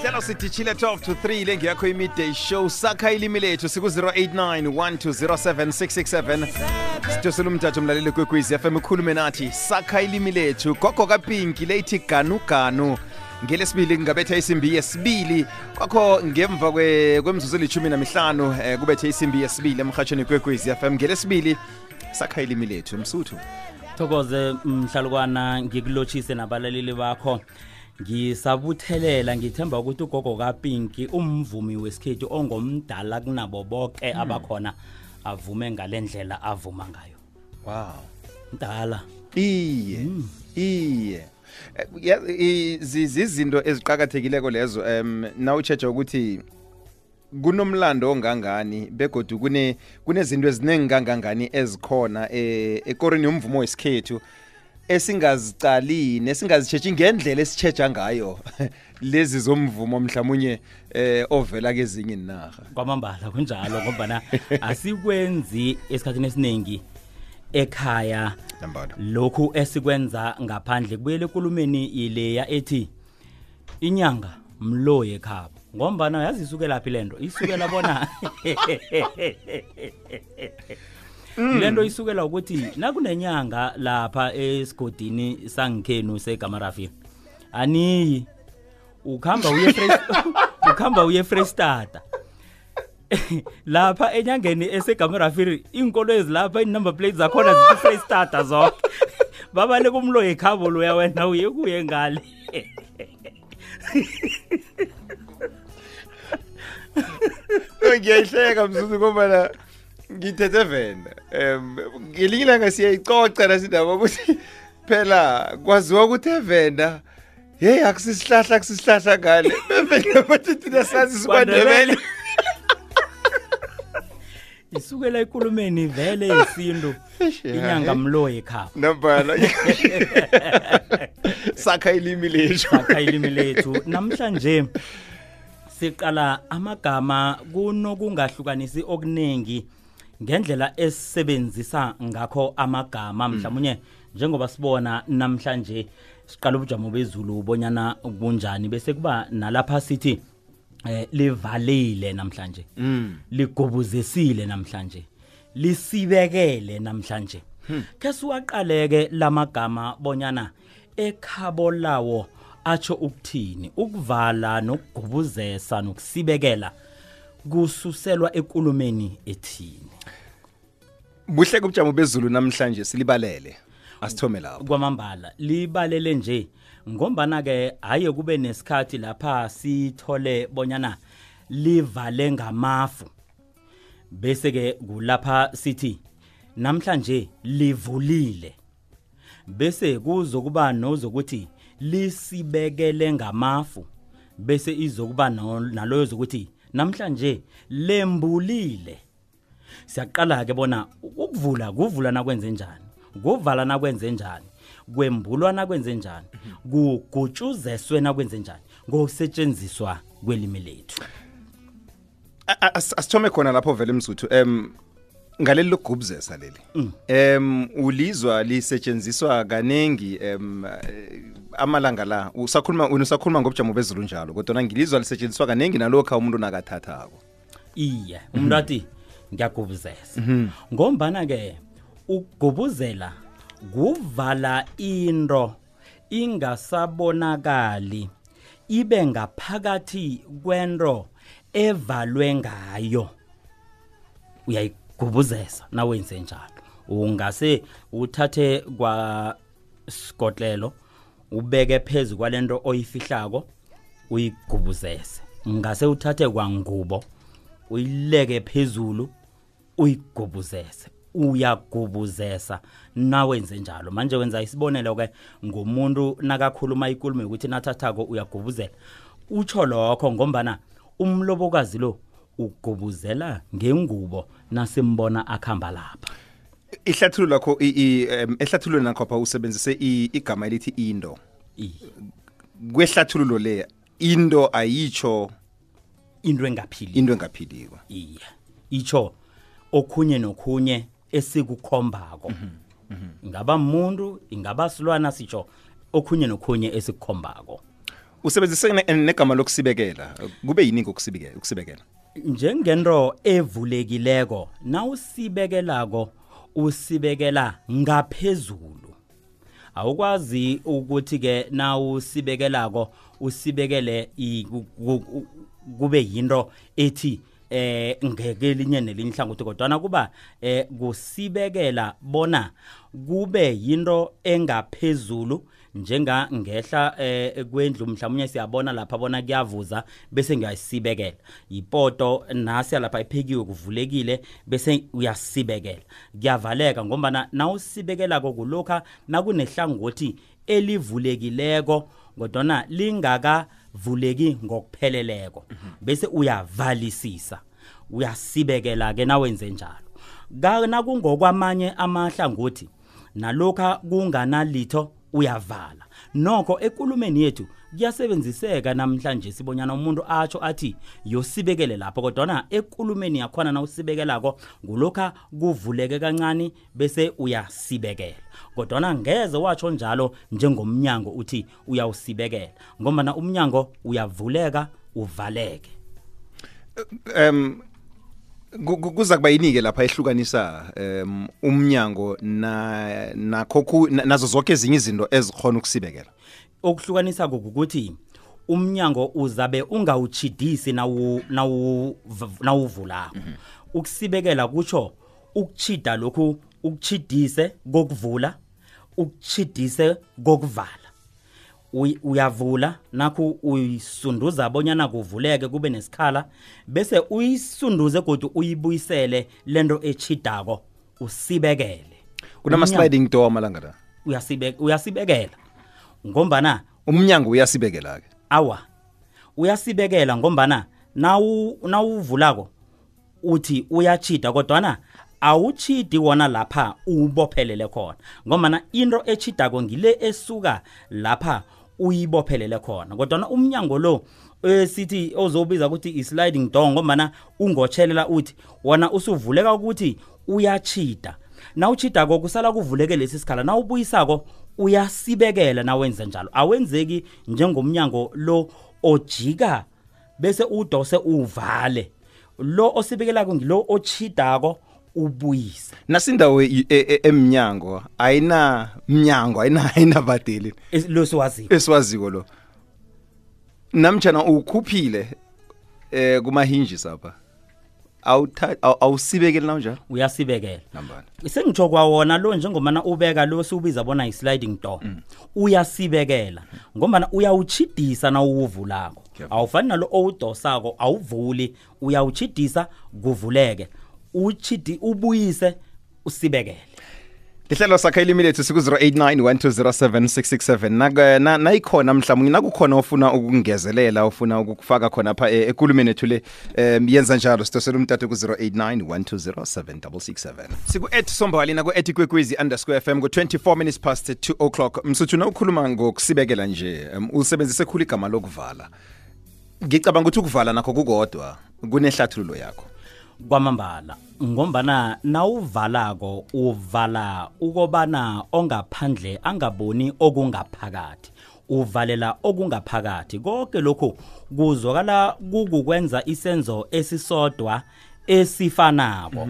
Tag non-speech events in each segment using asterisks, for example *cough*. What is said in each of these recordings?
hlelo sidishile 12 to 3 le ngeyakho imidday show. Sakha ilimi lethu siku-089 1207667 sidosela umthatho mlaleli kwekwezi fm ikhulume nathi sakha ilimi lethu. Gogo kapinki leyithi ganuganu. Ngelesibili kungabetha isimbi yesibili. Kwakho ngemva kwe- kwemzuzu elithumi namihlanu um kubethe isimbi yesibili emhatshweni kwekwezi fm ngelesibili sakha ilimi lethu. Msuthu. Thokoze mhlalukwana ngikulotshise nabalaleli bakho ngisabuthelela ngithemba ukuthi ugogo kapinki umvumi wesikhethu ongomdala kunabo bonke abakhona avume ngale ndlela avuma ngayo. Wow. Mdala. Iye iye. Eh, ya- i- zi- zizinto eziqakathekileko lezo um nawutsheja ukuthi kunomlando ongangani begodu kune kunezinto eziningi kangangani ezikhona eh, ekorini yomvumo wesikhethu. Esingazicali nesingazitshetshi ngendlela esitsheja ngayo *laughs* lezi zomvumo mhlawumunye eh ovela kezinye inarha kwamambala kunjalo ngombana *laughs* asikwenzi esikhathini esiningi ekhaya. Lokhu esikwenza ngaphandle kubuyela ekulumeni ileya ethi inyanga mloyi ekhabo. Ngombana yazi isukela phi lento isukela bona *laughs* lento isukela ukuthi nakunenyanga lapha esigodini sangikhenu segamarafi aniyi ukhamba uye Freys- *laughs* ukhamba uye Freystata *laughs* lapha enyangeni esegamarafiri iinkolo ezilapha ii-number plates zakhona zithi freystata zonke *laughs* babale kumlo yekhabo loya wena uye kuye ngale. Ngiyayihleka mzuzu ngombana ngithethe venda um ngelinye ilanga siyayicoca nasindaba ukuthi phela kwaziwa ukuthi evenda heyi akusisihlahla akusisihlahla ngale. Bevenda bathi thina sazi sikwandebele isukela ekulumeni vele yesintu. Inyanga mlo yekhabo nambala. *laughs* Sakha ilimi lethu. Sakha ilimi lethu. Namhlanje siqala amagama kunokungahlukanisi okuningi ngendlela esisebenzisa ngakho amagama mhlawumnye njengoba sibona namhlanje siqala ubujamo bezulu bonyana kunjani bese kuba nalapha sithi eh livalile namhlanje ligobuzesile namhlanje lisibekele namhlanje. Ke siwaqaleke lamagama bonyana ekhabo lawo atsho ukuthini ukuvala nokugubuzesa nokusibekela kususelwa ekulumeni ethini buhle kubujamo bezulu namhlanje silibalele. Asithome lapho. Kwamambala libalele nje. Ngombana ke haye kube nesikhathi lapha sithole bonyana livale ngamafu. Bese ke kulapha sithi namhlanje livulile. Bese kuzokuba nozokuthi lisibekele ngamafu. Bese izokuba naloyo zokuthi namhlanje lembulile. Siyaqala ke bona ukuvula kuvula nakwenze njani? Kuvala nakwenze njani? Kwembulwa nakwenze njani? Kugutshuzeswe nakwenze njani? Ngokusetshenziswa kwelimi lethu. Asithome khona lapho vele msuthu. Um ngaleli lokugubuzesa leli um ulizwa lisetshenziswa kaningi um amalanga la? Usakhuluma usakhuluma ngobujamo bezulu njalo kodwa ngilizwa lisetshenziswa kaningi nalokho umuntu nakathathako. Iye umuntu athi ngiyagubuzesa ngombana ke ukugubuzela kuvala into ingasabonakali ibe ngaphakathi kwento evalwe ngayo. Uyayigubuzesa nawenze njalo. Ungase uthathe kwa sikotlelo ubeke phezu kwalento oyifihlako uyigubuzese ngase uthathe kwangubo uyileke phezulu uyigubuzese uyagubuzesa. Nawenze njalo. Manje wenza isibonelo ke ngomuntu nakakhuluma ikulumo ukuthi nathathako uyagubuzela. Utsho lokho ngombana umlobokazi lo ugubuzela ngengubo nasimbona akhamba lapha. Ihlathululo lakho i- i- em, ehlathululweni nakho pha usebenzise i- igama elithi into. Iye. kwehlathululo le into ayitsho into engaphili. into engaphiliko iye itsho okhunye nokhunye esikukhombako. Ingaba umuntu ingaba silwana sitsho okhunye nokhunye esikukhombako. Usebenzise ne- negama lokusibekela. Kube yini ukusibekela? Njengento evulekileko nawusibekelako usibekela ngaphezulu. Awukwazi ukuthi ke nawusibekelako usibekele kube yinto ethi eh ngekelinye nelinye ihlangothi kodwana kuba eh kusibekela bona kube yinto engaphezulu njenga ngehla eh kwendlu mhlawumnye siyabona lapha bona kuyavuza bese ngiyasibekela. Ipoto nasi lapha iphekiwe kuvulekile bese uyasibekela. Kuyavaleka ngoba nawusibekela kulokha nakunehlangothi elivulekileko kodwana lingakavuleki ngokupheleleko. Bese uyavalisisa. Uyasibekela ke nawenze njalo. Kana kungokwamanye amahlangothi nalokha kunganalitho uyavala. Nokho ekulumeni yethu kuyasebenziseka namhlanje sibonyana umuntu atsho athi yosibekele lapho kodwana ekulumeni yakhona nawusibekelako ngulokha kuvuleke kancane bese uyasibekela. Kodwana ngeze watsho njalo njengomnyango uthi uyawusibekela ngoba umnyango uyavuleka uvaleke. Um kuza kuba yini ke lapha ehlukanisa um umnyango na nakho ku- na- nazo zonke ezinye izinto ezikhona ukusibekela. Okuhlukanisa ukuthi umnyango uzabe ungawuchidisi nawu nawu nawuvulako ukusibekela kutsho ukuchida lokhu ukuchidise kokuvula ukuchidise kokuvala. Uy- uyavula nakho uyisunduza bonyana kuvuleke kube nesikhala bese uyisunduze kodwa uyibuyisele lento echidako usibekele. Kunama Umnyango sliding door amalanga la? Uyasibe uyasibekela. Ngombana umnyango uyasibekela ke awa uyasibekela ngombana nawu nawuvulako uthi uyachida kodwana awuchidi wona lapha ubophelele khona. Ngoba into echidako ngile esuka lapha uyibophelele khona. Kodwana umnyango lo esithi ozobiza ukuthi i-sliding door ngoba ungotshelela uthi wona usuvuleka ukuthi uyachida nawuchidako kusala kuvuleke lesi sikhala. Nawubuyisako uyasibekela nawenze njalo. Awenzeki njengomnyango lo ojika bese udose uvale. Lo osibekelako ngilo ochidako ubuyise. Nasindawo i- e- e- emnyango ayina mnyango ayina *laughs* ayinabadeli Es- lo siwaziko esiwaziko lo. Namtjana ukhuphile eh kuma hinges apha awusibekeli nawunjalo uyasibekela. Sengitsho kwawona lo njengomana ubeka lo siwubiza bona i-sliding door. Uyasibekela ngombana uyawuchidisa nawuwuvulako awufani nalo owudosako awuvuli. Uyawuchidisa kuvuleke. Uchidi ubuyise usibekele. Lihlelo sakha ilimi lethu siku-089 1207667 na nayikhona mhlawumbe nakukhona ofuna ukungezelela ofuna ukufaka khona pha eh, ekulumeni ethu le um yenza njalo. Sidosela umtato ku-089 1207667 siku-et sombali naku-et kwekwezi underscore fm ku-24 minutes past 2 o'clock. Msuthu na ukhuluma ngokusibekela nje um, usebenzise khulu igama lokuvala. Ngicabanga ukuthi ukuvala nakho kukodwa kunehlathululo yakho. Kwamambala. Ngombana nawuvalako uvala ukobana ongaphandle angaboni okungaphakathi. Uvalela okungaphakathi. Konke lokhu kuzwakala kukukwenza isenzo esisodwa esifanako.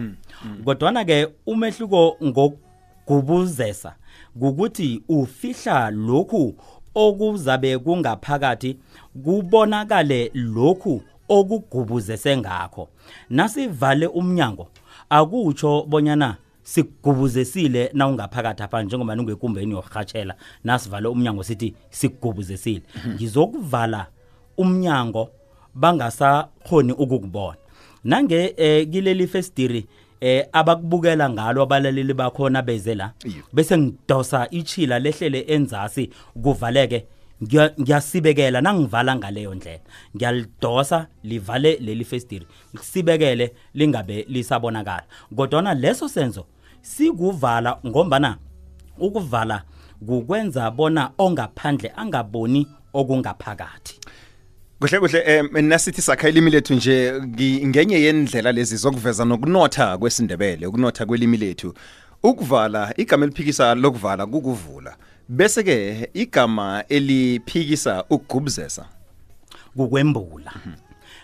Kodwana ke umehluko ngokugubuzesa kukuthi ufihla lokhu okuzabe kungaphakathi kubonakale lokhu okugubuzese ngakho. Nasivale umnyango akutsho bonyana sigubuzesile nawungaphakathi apha njengoba ningekumbeni yokurhatshela nasivale umnyango sithi sigubuzesile ngizokuvala umnyango bangasakhoni ukukubona. Nange eh, kileli festiri eh abakubukela ngalo abalaleli bakhona beze la bese ngidosa ichila lehlele enzasi kuvaleke ngiyasibekela nangivala ngaleyo ndlela. Ngiyalidosa livale leli festiri. Sibekele lingabe lisabonakala. Kodwana leso senzo sikuvala ngombana ukuvala kukwenza bona ongaphandle angaboni okungaphakathi. Kuhle kuhle. Um nasithi sakha ilimi lethu nje ngi- ngenye yendlela lezi zokuveza nokunotha kwesindebele ukunotha kwelimi lethu. Ukuvala igama eliphikisa lokuvala kukuvula. Bese ke igama eliphikisa ukugubuzesa kukwembula.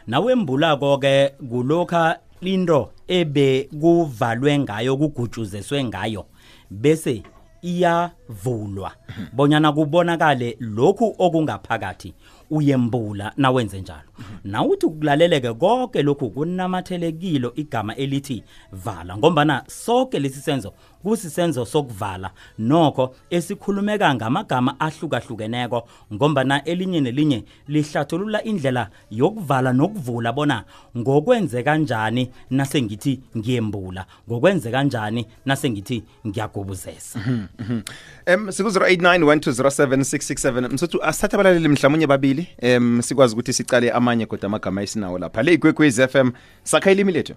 Nawembula konke kulokha into ebe kuvalwe ngayo kugutshuzeswe ngayo bese iyavulwa. Bonyana kubonakale lokhu okungaphakathi uyembula nawenze njalo. Nawuthi kulaleleke konke lokhu kunamathelekilo igama elithi vala ngombana sonke lesi senzo kusisenzo sokuvala. Nokho esikhulumeka ngamagama ahlukahlukeneko ngombana elinye nelinye lihlathulula indlela yokuvala nokuvula bona ngokwenze kanjani nase ngithi ngiyembula ngokwenze kanjani nase ngithi ngiyagubuzesa em siku 0891207667 msuthu asithathe abalaleli mhlawumnye babili. Em sikwazi ukuthi sicale amanye kodwa amagama esinawo lapha. Le igwekwezi FM sakha ilimi lethu.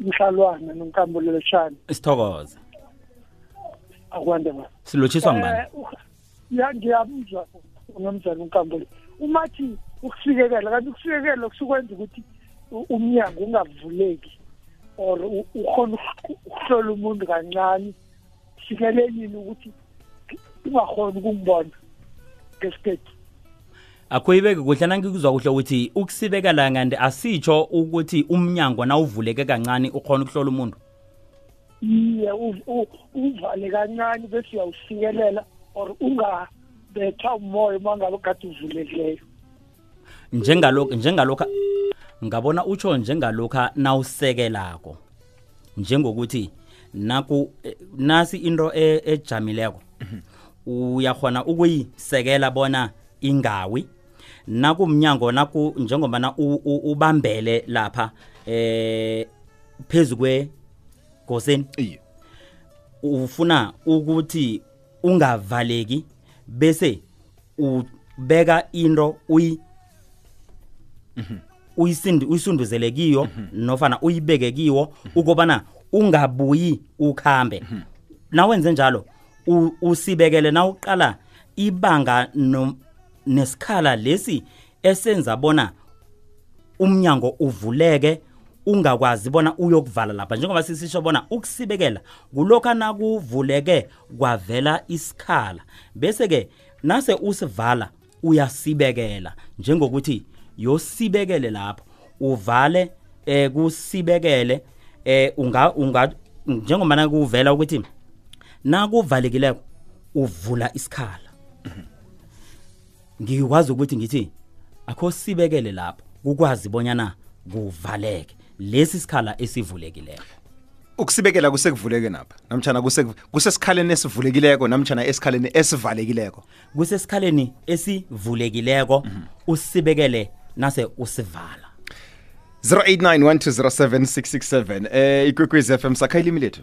Mhlalwana nonkambulelo shani sithokoze akwande ba silotshiswa ngibani Eh, ya ngiyamuzwa unomzana unkambule umathi ukusikekela kanti ukusikekela kusukwenza ukuthi u- umnyango ungavuleki or u- ukhona ukh- ukuhlola umuntu kancane sikelelini ukuthi ungakhoni ukungibona ngesikhethu akuyibeke kuhle nangikuzwa kuhle ukuthi ukusibekela ngande asitsho ukuthi umnyango nawuvuleke kancane ukhona ukuhlola umuntu? Iye uvale kancane bese uyawusikelela or ungabethwa umoya uma ngabe kade uvulekileyo njengalokho njengalokho ngabona utsho njengalokho nawusekelako njengokuthi naku nasi into e- ejamileko uyakhona ukuyisekela bona ingawi? Nakumnyango naku njengoba na ubambele lapha eh phezukwe goseni ufuna ukuthi ungavaleki bese ubeka into uyi uyisindi uyisunduzele kiyo nofana uyibeke kiwo ukubana ungabuyi ukhambe. Nawenze njalo usibekele nawuqala ibanga nesikhala lesi esenza bona umnyango uvuleke ungakwazi bona uyokuvala lapha. Njengoba sisisho bona ukusibekela kulokho nakuvuleke kwavela isikhala bese ke nase usivala uyasibekela. Njengokuthi yosibekele lapho uvale eh kusibekele eh unga unga njengoba nakuvela ukuthi nakuvalekileko uvula isikhala. Ngikwazi ukuthi ngithi akho sibekele lapho. Ukwazi bonyana kuvaleke. Lesi sikhala esivulekileko. Ukusibekela kusekuvuleke napha. Namtshana kuse- kusesikhaleni esivulekileko namtshana esikhaleni esivalekileko kusesikhaleni esivulekileko usibekele nase usivala. 0891207667 eh ikwekwezi FM sakha ilimi lethu.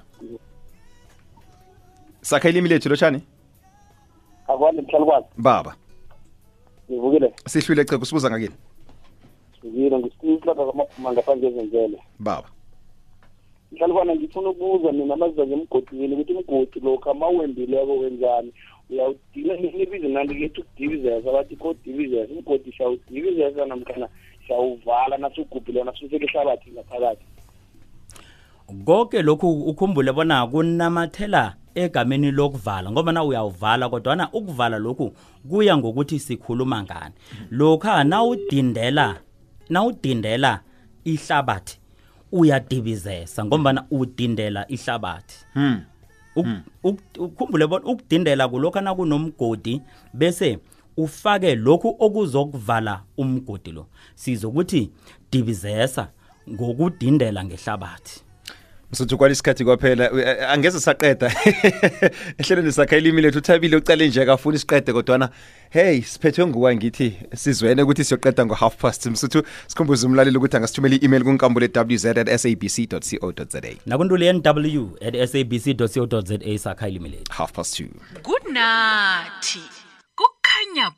Sakha ilimi lethu lotshani. Akwani mhlalukwazi baba ngivukile sihlwile cebo sibuza ngakini? Ngivile ngisiphi lapha kwamaphuma ngaphandle ezenzele. Baba. Mhlalukwana ngifuna ukubuza mina maziza ngemgodini ukuthi umgodi lokhu amawembileko wenzani? Uyawudila nibize nandi lethi ukudivizesa bathi kodivizesa umgodi shawudivizesa namkhana shawuvala nasugubhile nasufike ihlabathi ngaphakathi. Konke lokhu ukhumbule bona kunamathela egameni lokuvala ngoba na uyawuvala kodwa na ukuvala lokhu kuya ngokuthi sikhuluma ngani. Lokha nawudindela nawudindela ihlabathi uyadibizesa ngoba udindela ihlabathi. Hmm. Uk- uk- ukhumbule bona ukudindela kulokho nakunomgodi bese ufake lokhu okuzokuvala umgodi lo. Sizokuthi dibizesa ngokudindela ngehlabathi. Msuthu kwalisikhathi kwaphela Eh, angeze saqeda. *laughs* Ehlelweni sakha ilimi lethu uthabile ucale nje akafuni siqede kodwana hey siphethwe nguwa ngithi sizwene ukuthi siyoqeda ngo-half past. Msuthu sikhumbuze umlaleli ukuthi angasithumela i-email kunkambule wz at sabc co za nakuntuli nw at sabc co za sakha ilimi lethu. Half past two. Kunathi kukhanya